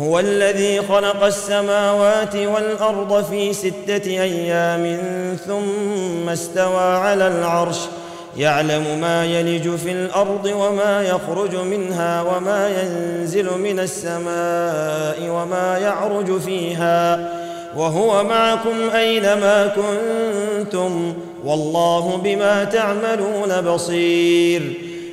هو الذي خلق السماوات والأرض في ستة أيام ثم استوى على العرش. يعلم ما يلج في الأرض وما يخرج منها وما ينزل من السماء وما يعرج فيها. وهو معكم أينما كنتم. والله بما تعملون بصير.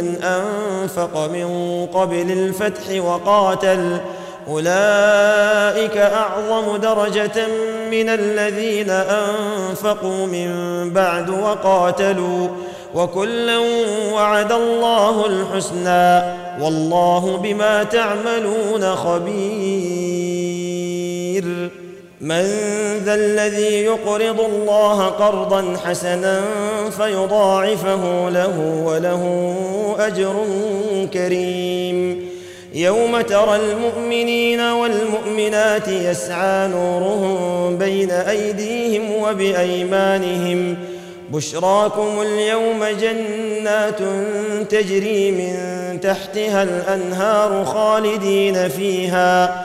من أنفق من قبل الفتح وقاتل أولئك أعظم درجة من الذين أنفقوا من بعد وقاتلوا وكلا وعد الله الحسنى والله بما تعملون خبير من ذا الذي يقرض الله قرضا حسنا فيضاعفه له وله أجر كريم. يوم ترى المؤمنين والمؤمنات يسعى نورهم بين أيديهم وبأيمانهم. بشراكم اليوم جنات تجري من تحتها الأنهار خالدين فيها.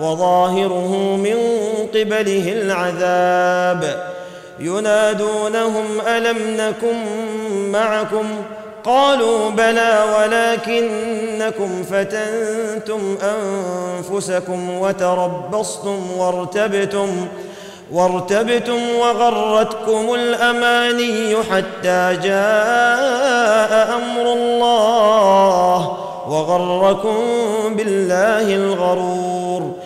وظاهره من قبله العذاب. ينادونهم ألم نكن معكم؟ قالوا بلى ولكنكم فتنتم أنفسكم وتربصتم وارتبتم وارتبتم وغرتكم الأماني حتى جاء أمر الله وغركم بالله الغرور.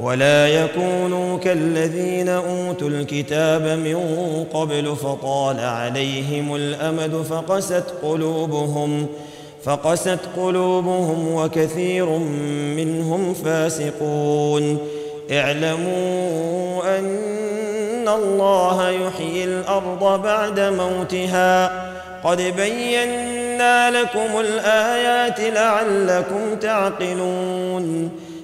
ولا يكونوا كالذين أوتوا الكتاب من قبل فطال عليهم الأمد فقست قلوبهم فقست قلوبهم وكثير منهم فاسقون. اعلموا أن الله يحيي الأرض بعد موتها. قد بينا لكم الآيات لعلكم تعقلون.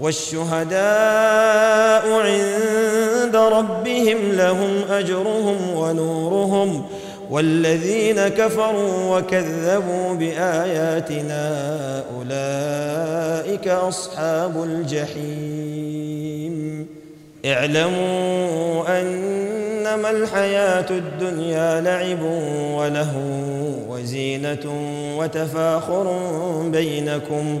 والشهداء عند ربهم لهم أجرهم ونورهم والذين كفروا وكذبوا بآياتنا أولئك أصحاب الجحيم. اعلموا أنما الحياة الدنيا لعب وله وزينة وتفاخر بينكم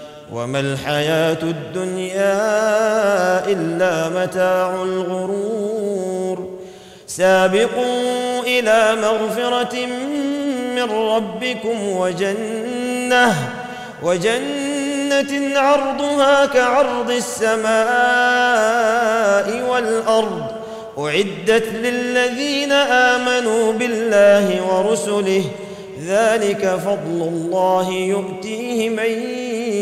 وما الحياة الدنيا إلا متاع الغرور. سابقوا إلى مغفرة من ربكم وجنة وجنة عرضها كعرض السماء والأرض. أعدت للذين آمنوا بالله ورسله ذلك فضل الله يؤتيه من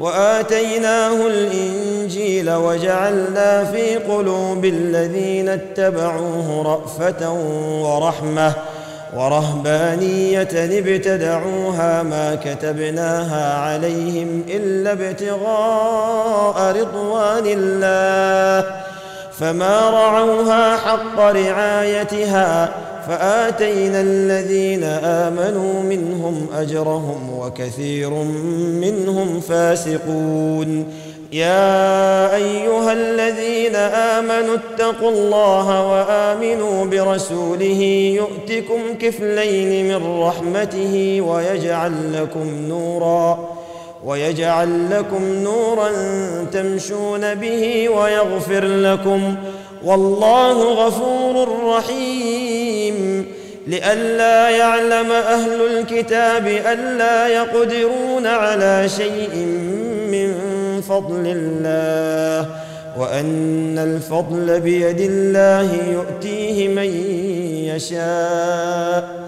وآتيناه الإنجيل وجعلنا في قلوب الذين اتبعوه رأفة ورحمة ورهبانية ابتدعوها ما كتبناها عليهم إلا ابتغاء رضوان الله فما رعوها حق رعايتها فآتينا الذين آمنوا منهم أجرهم وكثير منهم فاسقون. يا أيها الذين آمنوا اتقوا الله وآمنوا برسوله يؤتكم كفلين من رحمته ويجعل لكم نورا ويجعل لكم نورا تمشون به ويغفر لكم والله غفور رحيم لئلا يعلم أهل الكتاب ألا يقدرون على شيء من فضل الله وأن الفضل بيد الله يؤتيه من يشاء